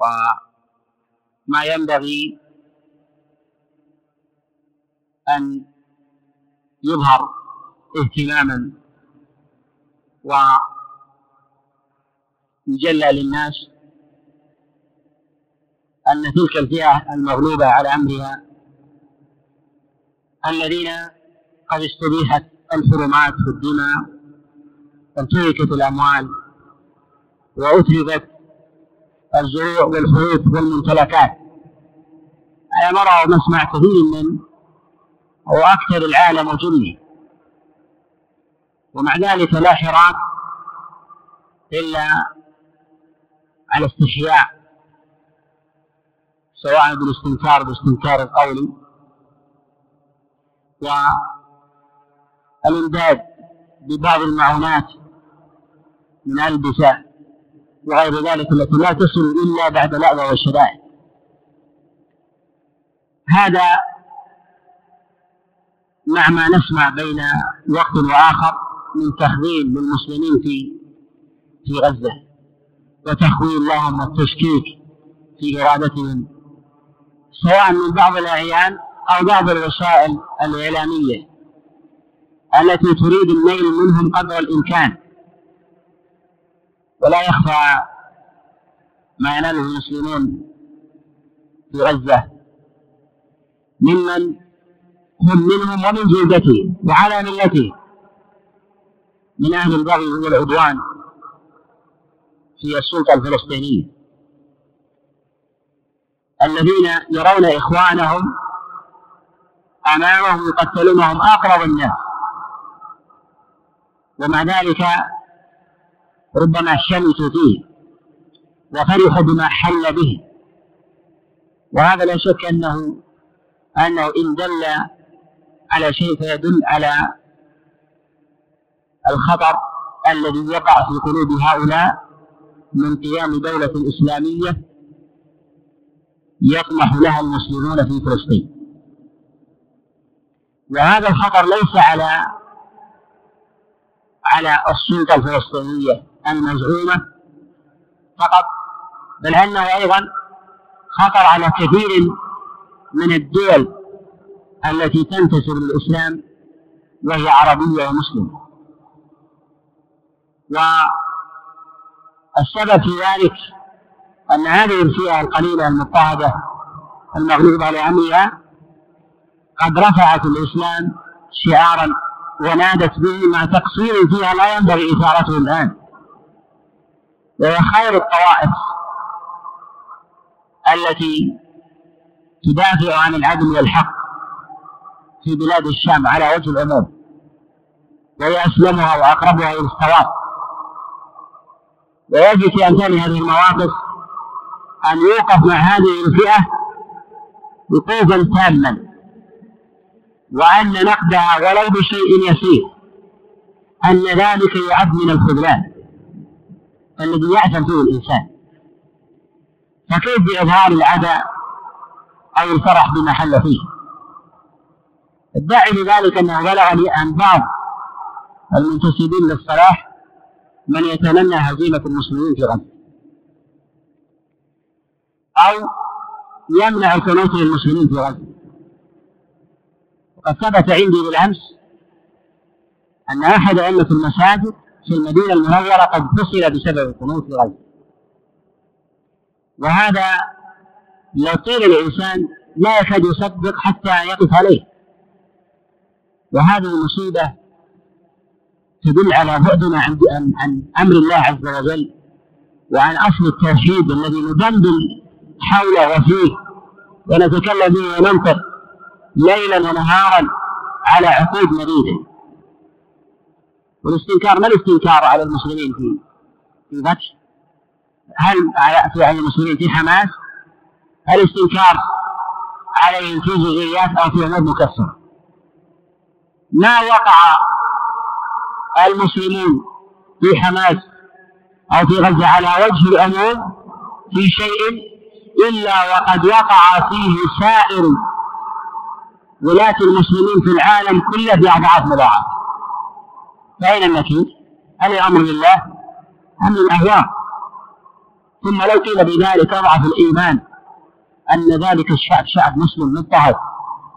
وما ينبغي أن يظهر اهتماما ويجلى للناس أن تلك الفئة المغلوبة على أمرها الذين قد استبيحت الحرمات في الدماء. وانتهكت الأموال وأتلفت الزروع والحروف والممتلكات. أنا نرى ونسمع كثير من وأكثر العالم جني. ومع ذلك لا حراك إلا على استحياء سواء بالاستنكار باستنكار القولي والإمداد ببعض المعونات من ألبسة وغير ذلك التي لا تصل إلا بعد الأذى والشدائد. هذا مع ما نسمع بين وقت وآخر من تخذيل للمسلمين في في غزة وتخويل لهم والتشكيك في إرادتهم سواء من بعض الأعيان أو بعض الوسائل الإعلامية التي تريد النيل منهم قدر الإمكان. ولا يخفى ما يناله المسلمون في غزة. ممن هم منهم ومن جلدته وعلى ملته. من أهل البغي والعدوان في السلطة الفلسطينية. الذين يرون إخوانهم أمامهم يقتلونهم أقرب الناس. ومع ذلك ربما شمتوا فيه وفرحوا بما حل به. وهذا لا شك أنه أنه إن دل على شيء فيدل على الخطر الذي يقع في قلوب هؤلاء من قيام دولة إسلامية يطمح لها المسلمون في فلسطين. وهذا الخطر ليس على على السلطة الفلسطينية المزعومة فقط بل أنه أيضا خطر على كثير من الدول التي تنتسب للإسلام وهي عربية ومسلمة. والسبب في ذلك أن هذه الفئة القليلة المضطهدة المغلوب على أمرها قد رفعت الإسلام شعارا ونادت به مع تقصير فيها لا ينبغي إثارته الآن. وهي خير الطوائف التي تدافع عن العدل والحق في بلاد الشام على وجه العموم وهي أسلمها وأقربها إلى الصواب ويجب في أمثال هذه المواقف أن يوقف مع هذه الفئة وقوفا تاما وأن نقدها ولو بشيء يسير أن ذلك يعد من الخذلان. الذي يعتم فيه الإنسان. فكيف بإظهار العداء أو الفرح بما حل فيه؟ الداعي لذلك أنه بلغني عن بعض المنتسبين للصلاح من يتمنى هزيمة المسلمين في غزة. أو يمنع القنوت للمسلمين في غزة. وقد ثبت عندي بالأمس أن أحد أئمة المساجد في المدينة المنورة قد فصل بسبب في غزة وهذا لو قيل الإنسان لا يكاد يصدق حتى يقف عليه. وهذه المصيبة تدل على بعدنا عن عن أمر الله عز وجل وعن أصل التوحيد الذي ندندن حوله وفيه ونتكلم به وننطق ليلا ونهارا على عقود مديدة والاستنكار ما الاستنكار على المسلمين في في فتح هل على المسلمين في حماس؟ الاستنكار عليهم في جزئيات أو في أمور مكسره ما وقع المسلمون في حماس أو في غزة على وجه الأمور في شيء إلا وقد وقع فيه سائر ولاة المسلمين في العالم كله بأضعاف مضاعفة فأين النكير؟ هل الأمر لله أم للأهواء؟ ثم لو قيل بذلك أضعف الإيمان أن ذلك الشعب شعب مسلم مضطهد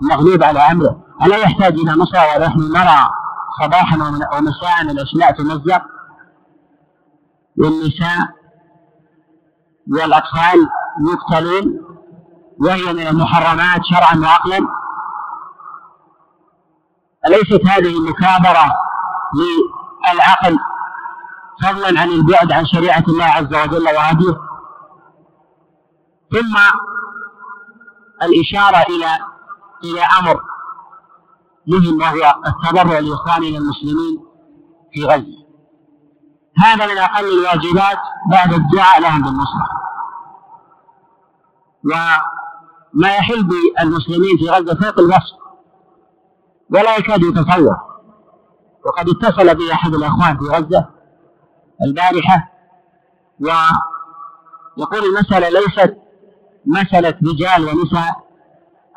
مغلوب على أمره. ألا يحتاج إلى نصرة ونحن نرى صباحا ومساء الأشلاء تمزق. والنساء والأطفال يقتلون وهي من المحرمات شرعا وعقلا. أليست هذه مكابرة للعقل فضلا عن البعد عن شريعة الله عز وجل وهديه. ثم الإشارة إلى إلى أمر مهم وهو التبرع لإخواننا المسلمين في غزة. هذا من أقل الواجبات بعد الدعاء لهم بالنصرة. وما يحل بالمسلمين في غزة فوق الوصف ولا يكاد يتصور. وقد اتصل بي أحد الأخوان في غزة البارحة ويقول المسألة ليست مسألة رجال ونساء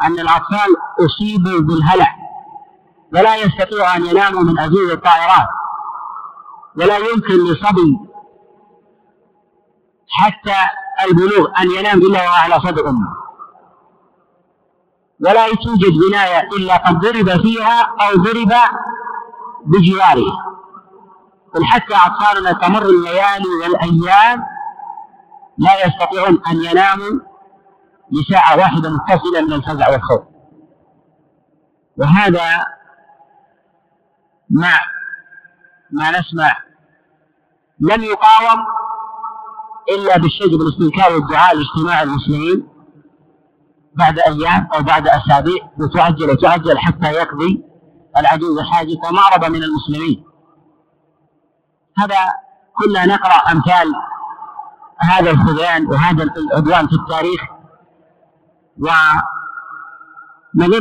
أن الأطفال أصيبوا بالهلع ولا يستطيع أن يناموا من أزيز الطائرات ولا يمكن لصبي حتى البلوغ أن ينام إلا وهو على صدر. أمه ولا توجد بناية إلا قد ضرب فيها أو ضرب بجواره. بل حتى أطفالنا تمر الليالي والأيام لا يستطيعون أن يناموا لساعة واحدة متصلة من الفزع والخوف. وهذا مع ما نسمع لم يقاوم إلا بالشجب والاستنكار والدعاء لاجتماع المسلمين بعد أيام أو بعد أسابيع وتعجل وتعجل حتى يقضي العدو بحاجة وما رضى من المسلمين. هذا كنا نقرأ أمثال هذا الخذلان وهذا العدوان في التاريخ. ونظن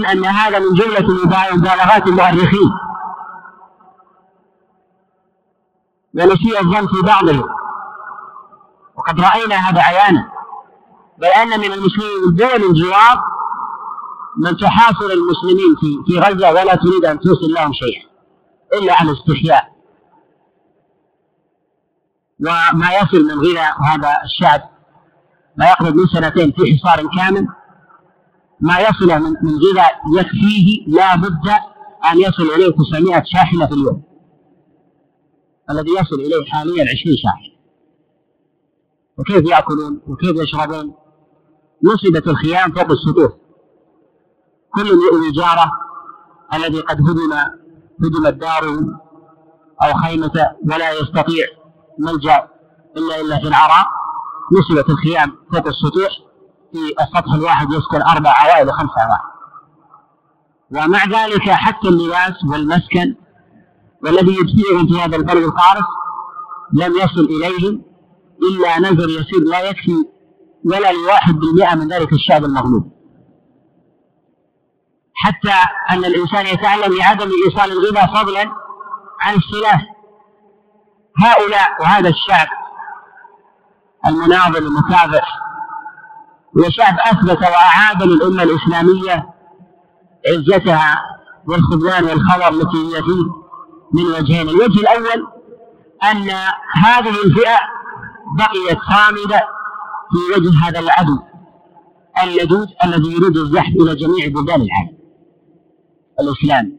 أن هذا من جملة مبالغات المؤرخين. ونسيء الظن في بعضهم. وقد رأينا هذا عيانا. بل أن من المسلمين من دول الجوار من تحاصر المسلمين في في غزة ولا تريد أن توصل لهم شيئا إلا على استحياء. وما يصل من غذاء هذا الشعب ما يقرب من سنتين في حصار كامل ما يصل من من غذاء يكفيه لا بد أن يصل إليه 900 شاحنة في اليوم. الذي يصل إليه حاليا 20 شاحنة. وكيف يأكلون؟ وكيف يشربون؟ نصبت الخيام فوق السطوح كل يؤوي جاره الذي قد هدم هدمت داره أو خيمته ولا يستطيع ملجأ إلا إلا في العراء؟ نصبت الخيام فوق السطوح في السطح الواحد يسكن أربع عوائل وخمس عوائل. ومع ذلك حتى اللباس والمسكن والذي يبسلهم في هذا البرد القارس لم يصل إليهم إلا نذر يسير لا يكفي ولا لواحد بالمئة من ذلك الشعب المغلوب. حتى أن الإنسان يتعلم لعدم إيصال الغذاء فضلا عن السلاح. هؤلاء وهذا الشعب المناضل المكافح هو شعب أثبت وأعاد للأمة الإسلامية عزتها والخذلان والخور التي هي فيه من وجهين. الوجه الأول أن هذه الفئة بقيت صامدة في وجه هذا العدو اللدود الذي يريد الزحف إلى جميع بلدان العالم. الإسلامي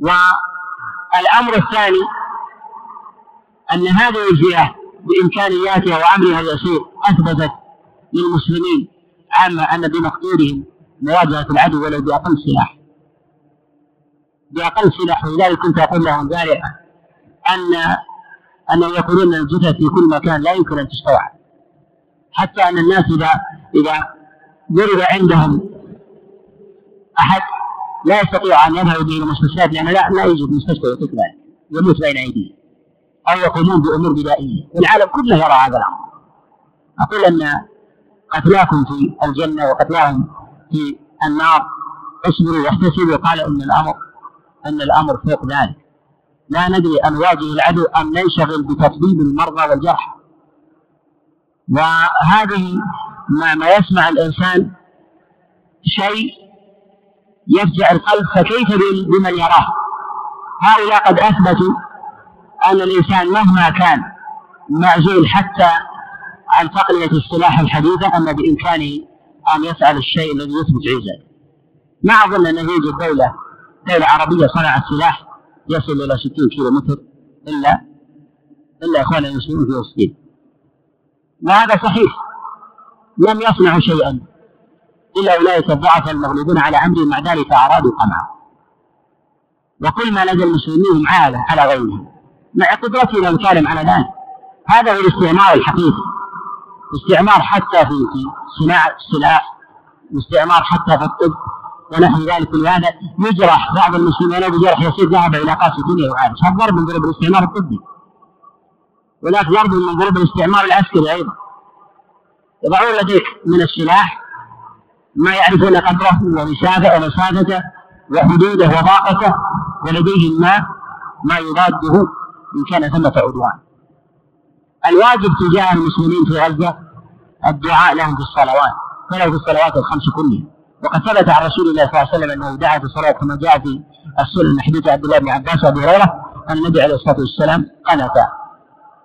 والأمر الثاني أن هذه الفئة بإمكانياتها وأمرها اليسير أثبتت للمسلمين عامة أن بمقدورهم مواجهة العدو ولو بأقل سلاح. بأقل سلاح ولذلك كنت أقول لهم ذلك أن أنهم يقولون أن الجثث في كل مكان لا يمكن أن تستوعب. حتى أن الناس إذا إذا ضرب عندهم أحد لا يستطيع أن يذهب إلى المستشفيات لأن لا لا يوجد مستشفى يطلق ذلك يموت بين أيديهم أو يقومون بأمور بدائية. والعالم كله يرى هذا الأمر. أقول أن قتلاكم في الجنة وقتلاهم في النار اصبروا واحتسبوا. قال إن الامر إن الأمر فوق ذلك. لا ندري أن نواجه العدو أم ننشغل بتطبيب المرضى والجرحى وهذه ما, ما يسمع الإنسان شيء يفجع القلب فكيف بمن يراه؟ هؤلاء قد أثبتوا أن الإنسان مهما كان معزول حتى عن تقنية السلاح الحديثة أن بإمكانه أن يفعل الشيء الذي يثبت عزة ما أظن أن يوجد دولة دولة عربية صنعت سلاح يصل إلى 60 كيلو متر إلا إلا إخواننا المسلمون في فلسطين وهذا صحيح؟ لم يصنعوا شيئا. إلا أولئك الضعفاء المغلوبون على أمرهم مع ذلك أرادوا قمعه وكل ما لدى المسلمين عالة على غيرهم. مع قدرتنا نتكلم على ذلك. هذا هو الاستعمار الحقيقي. استعمار حتى في صناعة السلاح واستعمار حتى في الطب ونحو ذلك. ولهذا يجرح بعض المسلمين بجرح يصير ذهب إلى قاس الدنيا وعارف هذا ضرب من ضرب الاستعمار الطبي. وذاك ضرب من ضرب الاستعمار العسكري أيضا. يضعون لديك من السلاح ما يعرفون قدره ونسافه ومسافته وحدوده وضاقته ولديهم ما ما يضاده إن كان ثمة عدوان. الواجب تجاه المسلمين في غزة الدعاء لهم في الصلوات ولو في الصلوات الخمس كلها وقد ثبت عن رسول الله صلى الله عليه وسلم أنه دعا في الصلاه كما جاء في السنن من حديث عبد الله بن عباس وأبي هريرة أن النبي عليه الصلاة والسلام قنت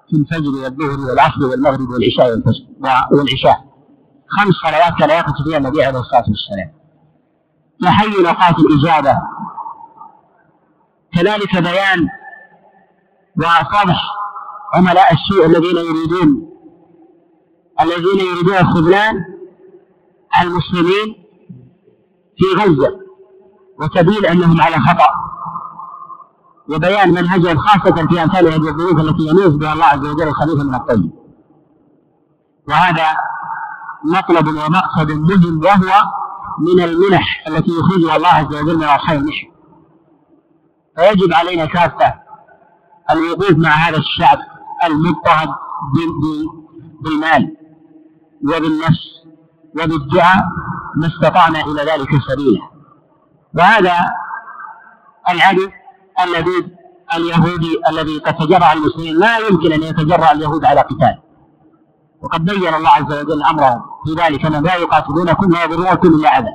في الفجر والظهر والعصر والمغرب والعشاء والعشاء. خمس صلوات كان يقف فيها النبي عليه الصلاة والسلام. فحي نقاط الإجابة. كذلك بيان وفضح عملاء السوء الذين يريدون الذين يريدون الخذلان المسلمين في غزة وتبين أنهم على خطأ. وبيان منهجهم خاصة في أمثال هذه الظروف التي يميز بها الله عز وجل الخبيث من الطيب. وهذا مطلب ومقصد مهم وهو من المنح التي يخرجها الله عز وجل من أصحاب المحن فيجب علينا كافة الوقوف مع هذا الشعب المضطهد بالمال وبالنفس وبالدعاء ما استطعنا إلى ذلك سبيلا. وهذا العدو الذي اليهودي الذي قد تجرع المسلمين لا يمكن أن يتجرع اليهود على قتال. وقد بين الله عز وجل أمرهم في ذلك أنهم لا يقاتلونكم ويضرونكم إلا أذى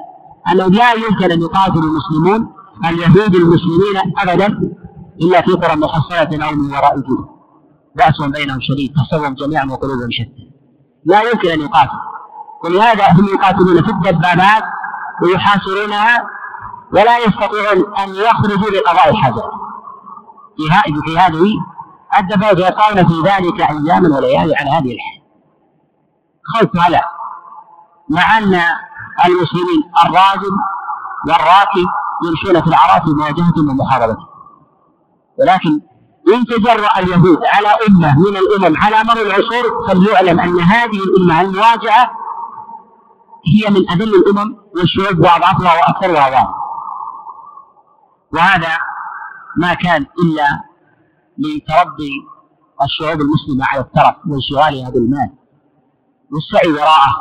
أنه لا يمكن أن يقاتل المسلمون اليهود المسلمين أبدا إلا في قرى محصنة أو من وراء جود بأسهم بينهم شديد تحسبهم جميعا وقلوبهم شتى. لا يمكن أن يقاتل ولهذا هم يقاتلون في الدبابات ويحاصرونها ولا يستطيعون أن يخرجوا لقضاء الحاجات في في هذه الدبابات يقعون في ذلك أياما وليالي على هذه الحال. خوف هذا مع أن المسلمين الراجل والراكب يمشون في الأعراف مواجهة ومحاربة. ولكن إن تجرأ اليهود على أمة من الأمم على مر العصور فليعلم أن هذه الأمة المواجهة هي من أذل الأمم والشعوب وأضعفها وأكثرها ضعفا وهذا ما كان إلا لتربي الشعوب المسلمة على الترف وانشغالها بالمال والسعي وراءه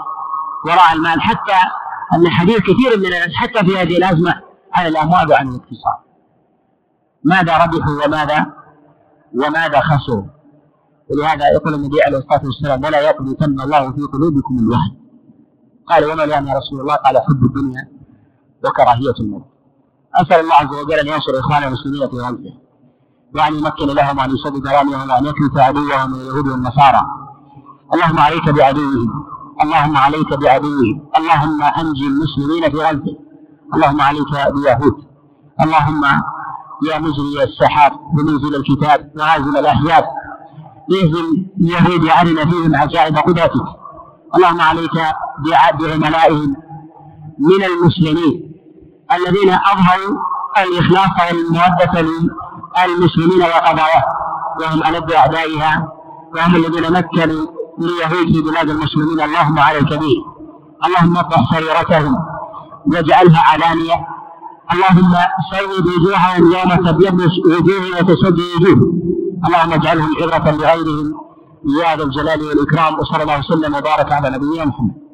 وراء المال. حتى أن حديث كثير من الناس حتى في هذه الأزمة عن الأموال وعن الاقتصاد. ماذا ربحوا وماذا وماذا خسروا؟ ولهذا يقول النبي عليه الصلاة والسلام ولا يقذفن الله في قلوبكم الوهن قال وما لأن يا رسول الله؟ قال حب الدنيا وكراهية الموت أسأل الله عز وجل أن ينصر إخوان المسلمين في غزة وأن يمكن لهم وأن يسدد راميهم وأن يكلف عدوهم من اليهود والنصارى. اللهم عليك بعدوهم اللهم عليك بعدوهم اللهم أنجي المسلمين في غزة. اللهم عليك بيهود اللهم يا مجري السحاب ومنزل الكتاب وهازم الأحزاب. اهزم اليهود أرنا فيهم عجائب قدرتك. اللهم عليك بعملائهم من المسلمين الذين أظهروا الإخلاص والمودة للمسلمين وقضاياهم. وهم ألد أعدائها. وهم الذين مكنوا لليهود في بلاد المسلمين. اللهم عليك به اللهم اطرح سريرتهم واجعلها علانية. اللهم سود وجوههم يوم تبيض وجوه وتسد وجوه. اللهم اجعلهم عبرة لغيرهم. يا ذا الجلال والإكرام. وصلى الله وسلم وبارك على نبينا محمد.